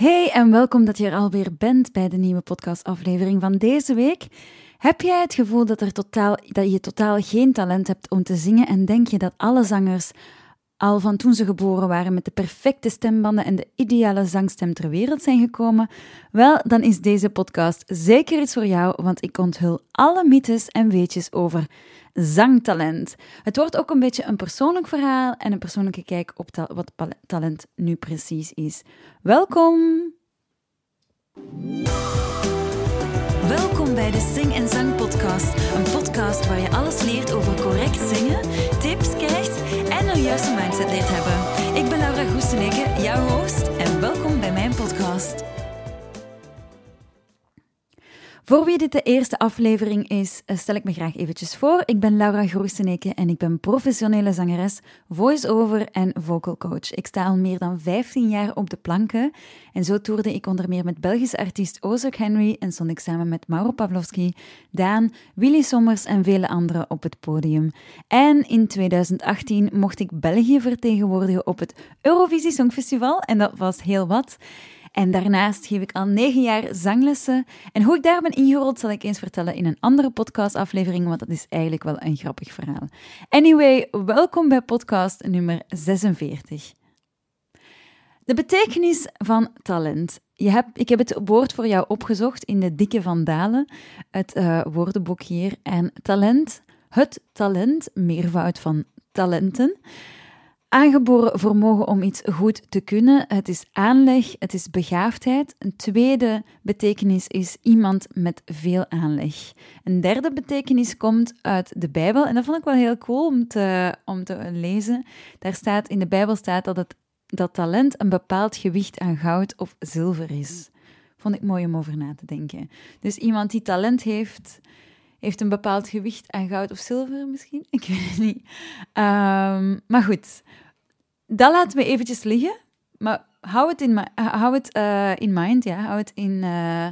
Hey en welkom dat je er alweer bent bij de nieuwe podcastaflevering van deze week. Heb jij het gevoel dat, er totaal, dat je totaal geen talent hebt om te zingen en denk je dat alle zangers al van toen ze geboren waren met de perfecte stembanden en de ideale zangstem ter wereld zijn gekomen? Wel, dan is deze podcast zeker iets voor jou, want ik onthul alle mythes en weetjes over zangtalent. Het wordt ook een beetje een persoonlijk verhaal en een persoonlijke kijk op wat talent nu precies is. Welkom! Welkom bij de Sing en Zang Podcast. Een podcast waar je alles leert over correct zingen, tips krijgt mindset. Ik ben Laura Groeseneke, jouw host, en welkom Voor wie dit de eerste aflevering is, eh, stel ik me graag eventjes voor. Ik ben Laura Groeseneke en ik ben professionele zangeres, voice-over en vocal coach. Ik sta al meer dan 15 jaar op de planken en zo toerde ik onder meer met Belgische artiest Ozok Henry en stond ik samen met Mauro Pavlovski, Daan, Willy Sommers en vele anderen op het podium. En in 2018 mocht ik België vertegenwoordigen op het Eurovisie Songfestival en dat was heel wat. En daarnaast geef ik al negen jaar zanglessen. En hoe ik daar ben ingerold, zal ik eens vertellen in een andere podcastaflevering, want dat is eigenlijk wel een grappig verhaal. Anyway, welkom bij podcast nummer 46. De betekenis van talent. Je ik heb het woord voor jou opgezocht in de Dikke van Dalen, het uh, woordenboek hier. En talent, het talent, meervoud van talenten. Aangeboren vermogen om iets goed te kunnen. Het is aanleg, het is begaafdheid. Een tweede betekenis is iemand met veel aanleg. Een derde betekenis komt uit de Bijbel en dat vond ik wel heel cool om te, om te lezen. Daar staat, in de Bijbel staat dat, het, dat talent een bepaald gewicht aan goud of zilver is. Vond ik mooi om over na te denken. Dus iemand die talent heeft, heeft een bepaald gewicht aan goud of zilver misschien. Ik weet het niet. Um, maar goed, dat laten we eventjes liggen. Maar hou het in, hou het, uh, in mind, ja. Hou het, in, uh,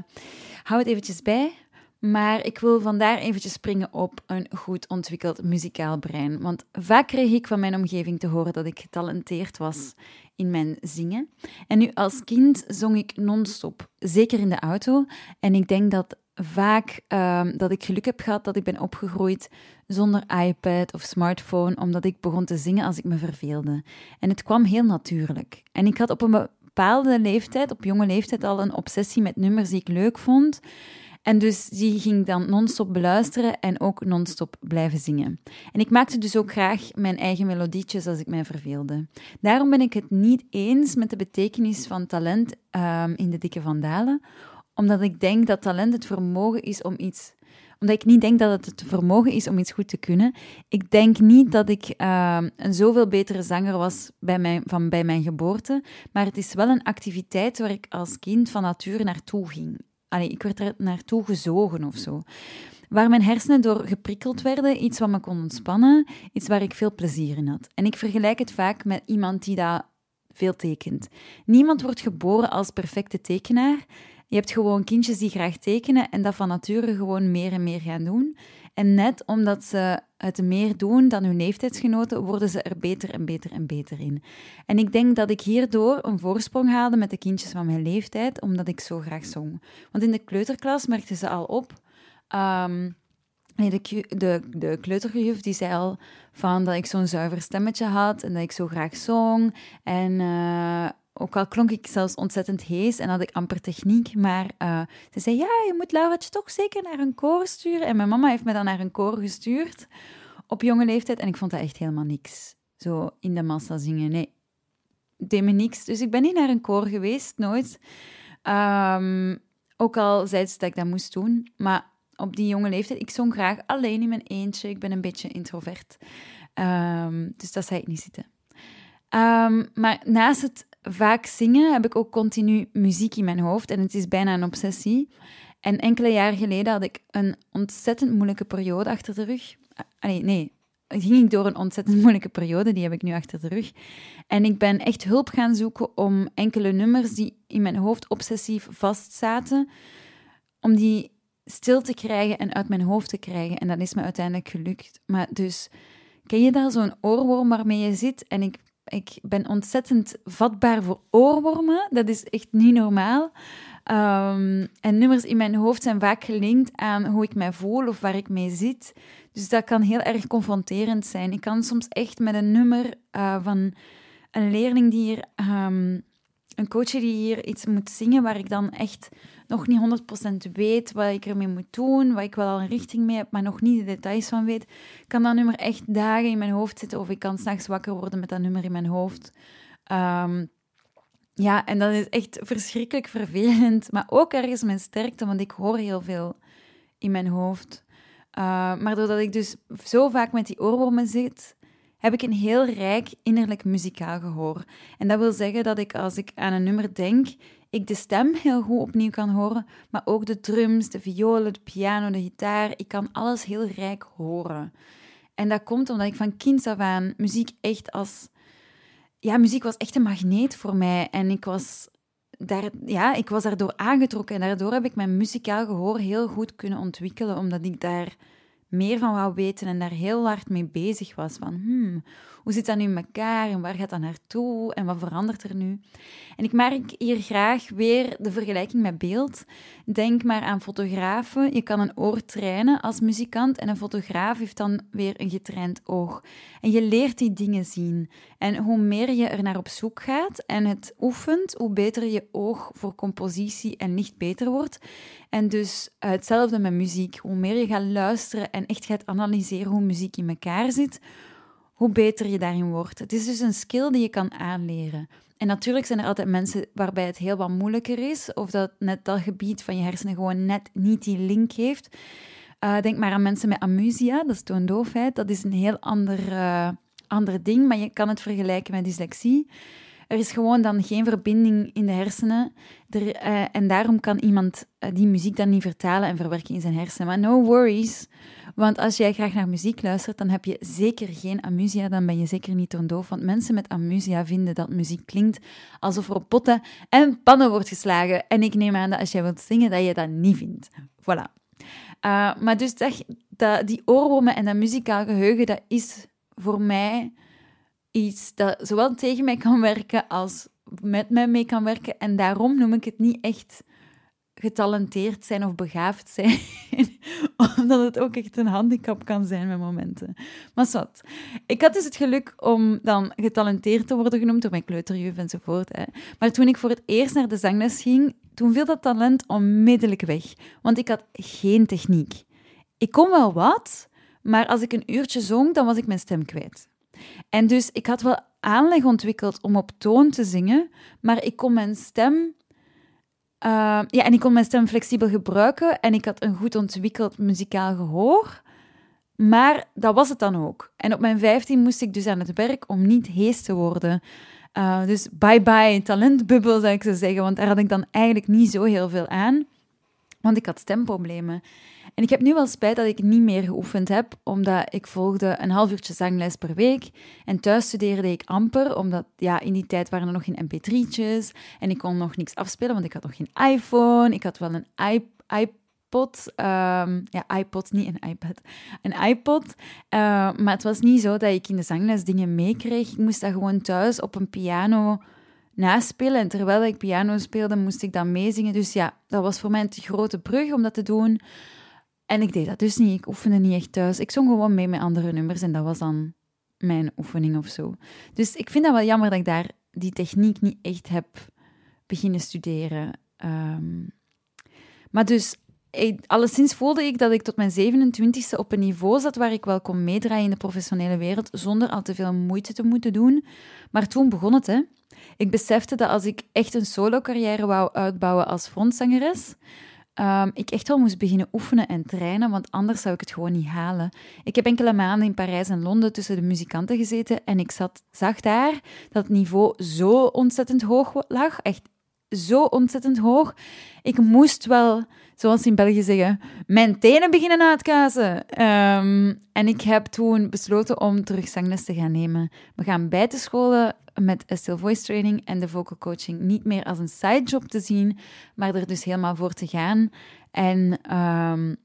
hou het eventjes bij. Maar ik wil vandaar eventjes springen op een goed ontwikkeld muzikaal brein. Want vaak kreeg ik van mijn omgeving te horen dat ik getalenteerd was in mijn zingen. En nu als kind zong ik non-stop, zeker in de auto. En ik denk dat vaak um, dat ik geluk heb gehad dat ik ben opgegroeid zonder iPad of smartphone, omdat ik begon te zingen als ik me verveelde. En het kwam heel natuurlijk. En ik had op een bepaalde leeftijd, op jonge leeftijd, al een obsessie met nummers die ik leuk vond. En dus die ging dan non-stop beluisteren en ook non-stop blijven zingen. En ik maakte dus ook graag mijn eigen melodietjes als ik mij verveelde. Daarom ben ik het niet eens met de betekenis van talent um, in de Dikke Vandalen, omdat ik denk dat talent het vermogen is om iets omdat ik niet denk dat het het vermogen is om iets goed te kunnen. Ik denk niet dat ik uh, een zoveel betere zanger was bij mijn, van bij mijn geboorte, maar het is wel een activiteit waar ik als kind van nature naartoe ging. Allee, ik werd er naartoe gezogen of zo. Waar mijn hersenen door geprikkeld werden, iets wat me kon ontspannen, iets waar ik veel plezier in had. En ik vergelijk het vaak met iemand die dat veel tekent. Niemand wordt geboren als perfecte tekenaar. Je hebt gewoon kindjes die graag tekenen en dat van nature gewoon meer en meer gaan doen. En net omdat ze het meer doen dan hun leeftijdsgenoten, worden ze er beter en beter en beter in. En ik denk dat ik hierdoor een voorsprong haalde met de kindjes van mijn leeftijd, omdat ik zo graag zong. Want in de kleuterklas merkten ze al op. Um, Nee, de, de, de kleuterjuf die zei al van dat ik zo'n zuiver stemmetje had en dat ik zo graag zong. En uh, ook al klonk ik zelfs ontzettend hees en had ik amper techniek, maar uh, ze zei, ja, je moet Lauraatje toch zeker naar een koor sturen. En mijn mama heeft me dan naar een koor gestuurd op jonge leeftijd en ik vond dat echt helemaal niks. Zo in de massa zingen, nee, deed me niks. Dus ik ben niet naar een koor geweest, nooit. Um, ook al zei ze dat ik dat moest doen, maar op die jonge leeftijd, ik zong graag alleen in mijn eentje. Ik ben een beetje introvert, um, dus dat zei ik niet zitten. Um, maar naast het vaak zingen heb ik ook continu muziek in mijn hoofd en het is bijna een obsessie. En enkele jaren geleden had ik een ontzettend moeilijke periode achter de rug. Allee, nee, ging ik door een ontzettend moeilijke periode, die heb ik nu achter de rug. En ik ben echt hulp gaan zoeken om enkele nummers die in mijn hoofd obsessief vastzaten, om die stil te krijgen en uit mijn hoofd te krijgen. En dat is me uiteindelijk gelukt. Maar dus, ken je daar zo'n oorworm waarmee je zit? En ik Ik ben ontzettend vatbaar voor oorwormen. Dat is echt niet normaal. Ehm, en nummers in mijn hoofd zijn vaak gelinkt aan hoe ik mij voel of waar ik mee zit. Dus dat kan heel erg confronterend zijn. Ik kan soms echt met een nummer uh, van een leerling die hier, um, een coach die hier iets moet zingen, waar ik dan echt nog niet 100% weet wat ik ermee moet doen, wat ik wel al een richting mee heb, maar nog niet de details van weet, kan dat nummer echt dagen in mijn hoofd zitten of ik kan s'nachts wakker worden met dat nummer in mijn hoofd. Um, ja, en dat is echt verschrikkelijk vervelend, maar ook ergens mijn sterkte, want ik hoor heel veel in mijn hoofd. Uh, maar doordat ik dus zo vaak met die oorwormen zit, heb ik een heel rijk innerlijk muzikaal gehoor. En dat wil zeggen dat ik als ik aan een nummer denk, ik de stem heel goed opnieuw kan horen, maar ook de drums, de violen, de piano, de gitaar. Ik kan alles heel rijk horen. En dat komt omdat ik van kinds af aan muziek echt als... Ja, muziek was echt een magneet voor mij. En ik was, daar, ja, ik was daardoor aangetrokken. En daardoor heb ik mijn muzikaal gehoor heel goed kunnen ontwikkelen, omdat ik daar meer van wou weten en daar heel hard mee bezig was. Van, hmm, hoe zit dat nu in elkaar en waar gaat dat naartoe en wat verandert er nu? En ik merk hier graag weer de vergelijking met beeld. Denk maar aan fotografen. Je kan een oor trainen als muzikant en een fotograaf heeft dan weer een getraind oog. En je leert die dingen zien. En hoe meer je er naar op zoek gaat en het oefent, hoe beter je oog voor compositie en licht beter wordt. En dus hetzelfde met muziek. Hoe meer je gaat luisteren en echt gaat analyseren hoe muziek in elkaar zit, hoe beter je daarin wordt. Het is dus een skill die je kan aanleren. En natuurlijk zijn er altijd mensen waarbij het heel wat moeilijker is, of dat net dat gebied van je hersenen gewoon net niet die link heeft. Uh, denk maar aan mensen met amusia, dat is toondoofheid. Dat is een heel ander, uh, ander ding, maar je kan het vergelijken met dyslexie. Er is gewoon dan geen verbinding in de hersenen. Er, uh, en daarom kan iemand die muziek dan niet vertalen en verwerken in zijn hersenen. Maar no worries, want als jij graag naar muziek luistert, dan heb je zeker geen amusia, dan ben je zeker niet toondoof. Want mensen met amusia vinden dat muziek klinkt alsof er op potten en pannen wordt geslagen. En ik neem aan dat als jij wilt zingen, dat je dat niet vindt. Voilà. Uh, maar dus dat, dat, die oorwormen en dat muzikaal geheugen, dat is voor mij iets dat zowel tegen mij kan werken als met mij mee kan werken. En daarom noem ik het niet echt getalenteerd zijn of begaafd zijn. Omdat het ook echt een handicap kan zijn met momenten. Maar wat. Ik had dus het geluk om dan getalenteerd te worden genoemd door mijn kleuterjuf enzovoort. Hè. Maar toen ik voor het eerst naar de zangles ging, toen viel dat talent onmiddellijk weg. Want ik had geen techniek. Ik kon wel wat, maar als ik een uurtje zong, dan was ik mijn stem kwijt. En dus ik had wel aanleg ontwikkeld om op toon te zingen, maar ik kon mijn stem uh, ja, en ik kon mijn stem flexibel gebruiken en ik had een goed ontwikkeld muzikaal gehoor. Maar dat was het dan ook. En op mijn 15 moest ik dus aan het werk om niet hees te worden. Uh, dus bye bye talentbubbel zou ik zo zeggen, want daar had ik dan eigenlijk niet zo heel veel aan. Want ik had stemproblemen. En ik heb nu wel spijt dat ik niet meer geoefend heb, omdat ik volgde een half uurtje zangles per week. En thuis studeerde ik amper, omdat ja, in die tijd waren er nog geen mp3'tjes. En ik kon nog niks afspelen, want ik had nog geen iPhone. Ik had wel een iPod. Um, ja, iPod, niet een iPad. Een iPod. Uh, maar het was niet zo dat ik in de zangles dingen meekreeg. Ik moest dat gewoon thuis op een piano naspelen. En terwijl ik piano speelde, moest ik dan meezingen. Dus ja, dat was voor mij een grote brug om dat te doen. En ik deed dat dus niet. Ik oefende niet echt thuis. Ik zong gewoon mee met andere nummers en dat was dan mijn oefening of zo. Dus ik vind dat wel jammer dat ik daar die techniek niet echt heb beginnen studeren. Um, maar dus, alleszins voelde ik dat ik tot mijn 27e op een niveau zat waar ik wel kon meedraaien in de professionele wereld zonder al te veel moeite te moeten doen. Maar toen begon het, hè. Ik besefte dat als ik echt een solo-carrière wou uitbouwen als frontzangeres, um, ik echt wel moest beginnen oefenen en trainen, want anders zou ik het gewoon niet halen. Ik heb enkele maanden in Parijs en Londen tussen de muzikanten gezeten en ik zat, zag daar dat het niveau zo ontzettend hoog lag. Echt zo ontzettend hoog. Ik moest wel, zoals in België zeggen, mijn tenen beginnen uitkazen. Um, en ik heb toen besloten om terug zangles te gaan nemen. We gaan bij te scholen met Still Voice Training en de vocal coaching niet meer als een sidejob te zien, maar er dus helemaal voor te gaan. En um,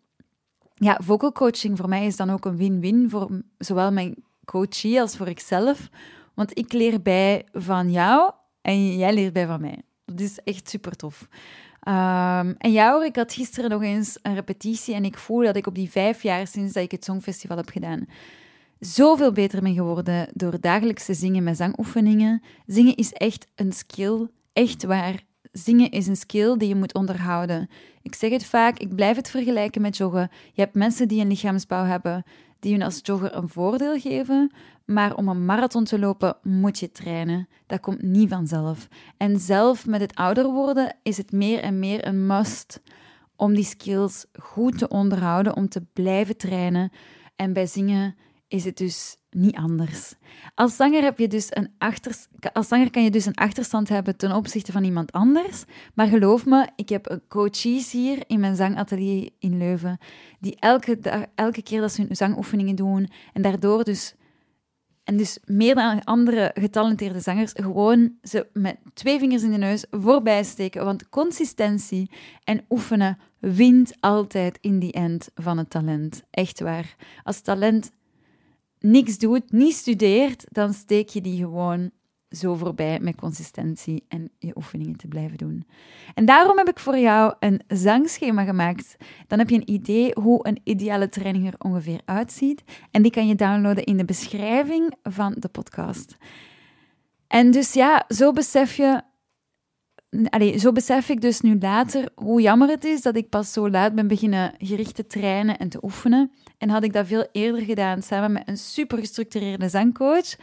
ja, vocal coaching voor mij is dan ook een win-win voor zowel mijn coachie als voor ikzelf. Want ik leer bij van jou en jij leert bij van mij. Dat is echt super tof. Um, en ja hoor, ik had gisteren nog eens een repetitie en ik voel dat ik op die vijf jaar sinds dat ik het Songfestival heb gedaan, zoveel beter ben geworden door dagelijks te zingen met zangoefeningen. Zingen is echt een skill, echt waar. Zingen is een skill die je moet onderhouden. Ik zeg het vaak, ik blijf het vergelijken met joggen. Je hebt mensen die een lichaamsbouw hebben, die hun als jogger een voordeel geven, maar om een marathon te lopen moet je trainen. Dat komt niet vanzelf. En zelf met het ouder worden is het meer en meer een must om die skills goed te onderhouden, om te blijven trainen. En bij zingen is het dus niet anders. Als zanger, heb je dus een achter... Als zanger kan je dus een achterstand hebben ten opzichte van iemand anders. Maar geloof me, ik heb coaches hier in mijn zangatelier in Leuven, die elke, elke keer dat ze hun zangoefeningen doen en daardoor dus... En dus meer dan andere getalenteerde zangers gewoon ze met twee vingers in de neus voorbij steken. Want consistentie en oefenen wint altijd in die end van het talent. Echt waar. Als talent niks doet, niet studeert, dan steek je die gewoon zo voorbij met consistentie en je oefeningen te blijven doen. En daarom heb ik voor jou een zangschema gemaakt. Dan heb je een idee hoe een ideale training er ongeveer uitziet. En die kan je downloaden in de beschrijving van de podcast. En dus ja, zo besef je. Allee, zo besef ik dus nu later hoe jammer het is dat ik pas zo laat ben beginnen gericht te trainen en te oefenen. En had ik dat veel eerder gedaan samen met een super gestructureerde zangcoach,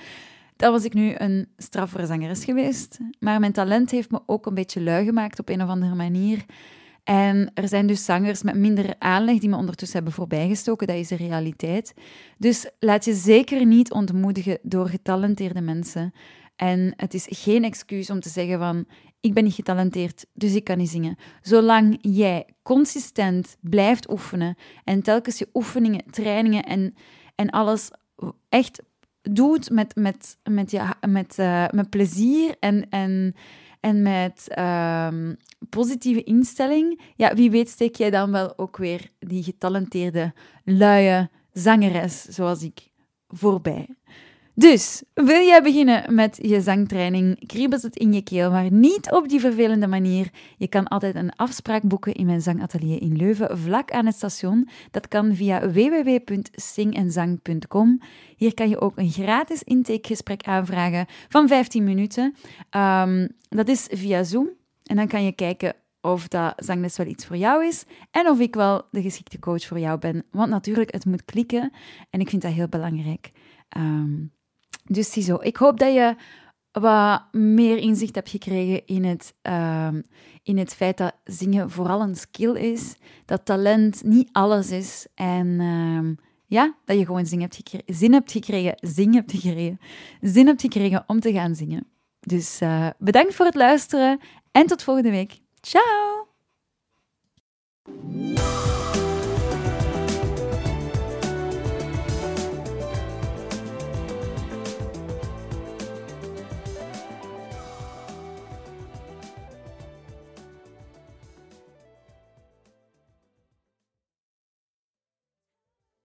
dan was ik nu een straffere zangeres geweest. Maar mijn talent heeft me ook een beetje lui gemaakt op een of andere manier. En er zijn dus zangers met minder aanleg die me ondertussen hebben voorbijgestoken. Dat is de realiteit. Dus laat je zeker niet ontmoedigen door getalenteerde mensen. En het is geen excuus om te zeggen van ik ben niet getalenteerd, dus ik kan niet zingen. Zolang jij consistent blijft oefenen en telkens je oefeningen, trainingen en, en alles echt doet met, met, met, je, met, uh, met plezier en, en, en met uh, positieve instelling, ja, wie weet steek jij dan wel ook weer die getalenteerde, luie zangeres zoals ik voorbij. Dus, wil jij beginnen met je zangtraining? Kriebelt het in je keel, maar niet op die vervelende manier. Je kan altijd een afspraak boeken in mijn zangatelier in Leuven, vlak aan het station. Dat kan via www.singenzang.com. Hier kan je ook een gratis intakegesprek aanvragen van 15 minuten. Um, dat is via Zoom. En dan kan je kijken of dat zangles wel iets voor jou is en of ik wel de geschikte coach voor jou ben. Want natuurlijk, het moet klikken en ik vind dat heel belangrijk. Um, dus ziezo, ik hoop dat je wat meer inzicht hebt gekregen in het, ehm, in het feit dat zingen vooral een skill is, dat talent niet alles is en ehm, ja, dat je gewoon zin hebt, gekregen, zin hebt gekregen, zing hebt gekregen, zin hebt gekregen om te gaan zingen. Dus eh, bedankt voor het luisteren en tot volgende week. Ciao!